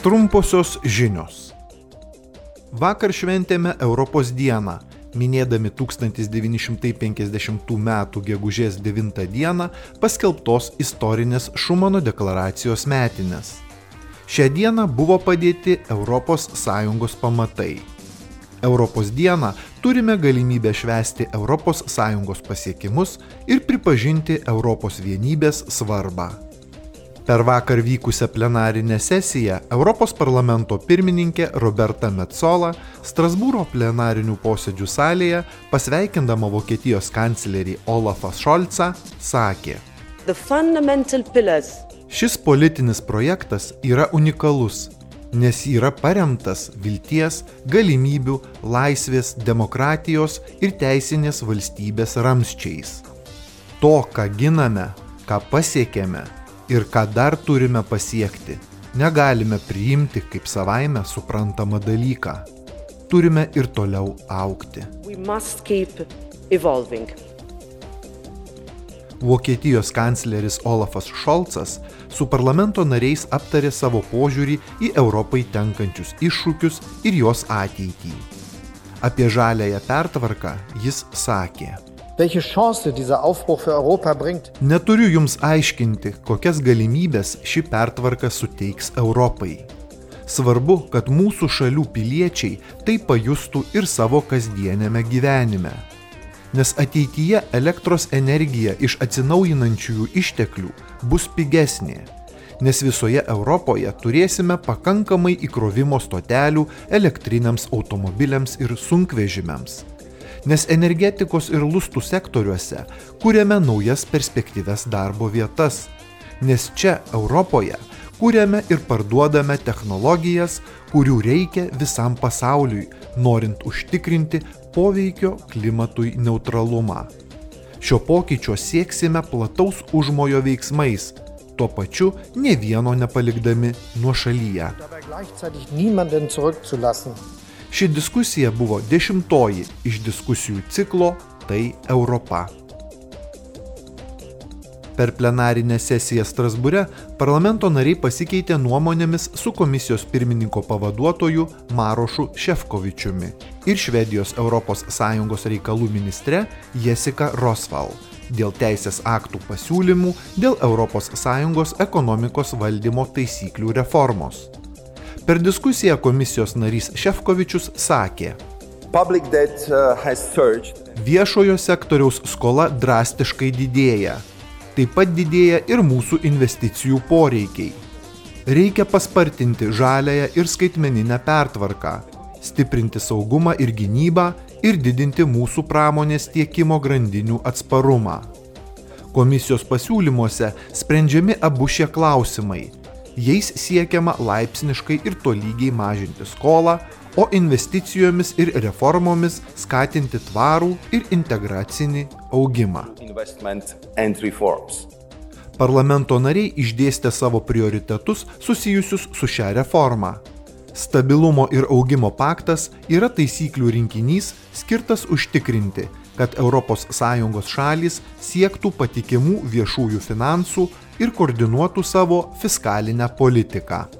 Trumposios žinios. Vakar šventėme Europos dieną, minėdami 1950 m. gegužės 9 d. paskelbtos istorinės Šumano deklaracijos metinės. Šią dieną buvo padėti ES pamatai. Europos dieną turime galimybę švęsti ES pasiekimus ir pripažinti Europos vienybės svarbą. Per vakar vykusią plenarinę sesiją Europos parlamento pirmininkė Roberta Metzola Strasbūro plenarinių posėdžių salėje, pasveikindama Vokietijos kanclerį Olafą Šolcą, sakė, Šis politinis projektas yra unikalus nes yra paremtas vilties, galimybių, laisvės, demokratijos ir teisinės valstybės ramščiais. To, ką giname, ką pasiekėme ir ką dar turime pasiekti, negalime priimti kaip savaime suprantamą dalyką. Turime ir toliau aukti. Vokietijos kancleris Olafas Šolcas su parlamento nariais aptarė savo požiūrį į Europai tenkančius iššūkius ir jos ateitį. Apie žalėją pertvarką jis sakė. Neturiu jums aiškinti, kokias galimybės ši pertvarka suteiks Europai. Svarbu, kad mūsų šalių piliečiai tai pajustų ir savo kasdienėme gyvenime nes ateityje elektros energija iš atsinaujinančiųjų išteklių bus pigesnė, nes visoje Europoje turėsime pakankamai įkrovimo stotelių elektriniams automobiliams ir sunkvežimiams. Nes energetikos ir lustų sektoriuose kūrėme naujas perspektyves darbo vietas, nes čia Europoje kūrėme ir parduodame technologijas, kurių reikia visam pasauliui, norint užtikrinti poveikio klimatui neutralumą. Šio pokyčio sieksime plataus užmojo veiksmais, tuo pačiu ne vieno nepalikdami nuo šalyje. Ši diskusija buvo dešimtoji iš diskusijų ciklo Tai Europa. Per plenarinę sesiją Strasbūre parlamento nariai pasikeitė nuomonėmis su komisijos pirmininko pavaduotoju Marošu Šefkovičiumi ir Švedijos ES reikalų ministre Jessica Rosval dėl teisės aktų pasiūlymų dėl ES ekonomikos valdymo taisyklių reformos. Per diskusiją komisijos narys Šefkovičius sakė, uh, Viešojo sektoriaus skola drastiškai didėja taip pat didėja ir mūsų investicijų poreikiai. Reikia paspartinti žalėją ir skaitmeninę pertvarką, stiprinti saugumą ir gynybą ir didinti mūsų pramonės tiekimo grandinių atsparumą. Komisijos pasiūlymuose sprendžiami abu šie klausimai. Jais siekiama laipsniškai ir tolygiai mažinti skolą, o investicijomis ir reformomis skatinti tvarų ir integracinį augimą. Parlamento nariai išdėstė savo prioritetus susijusius su šia reforma. Stabilumo ir augimo paktas yra taisyklių rinkinys skirtas užtikrinti, kad ES šalys siektų patikimų viešųjų finansų ir koordinuotų savo fiskalinę politiką.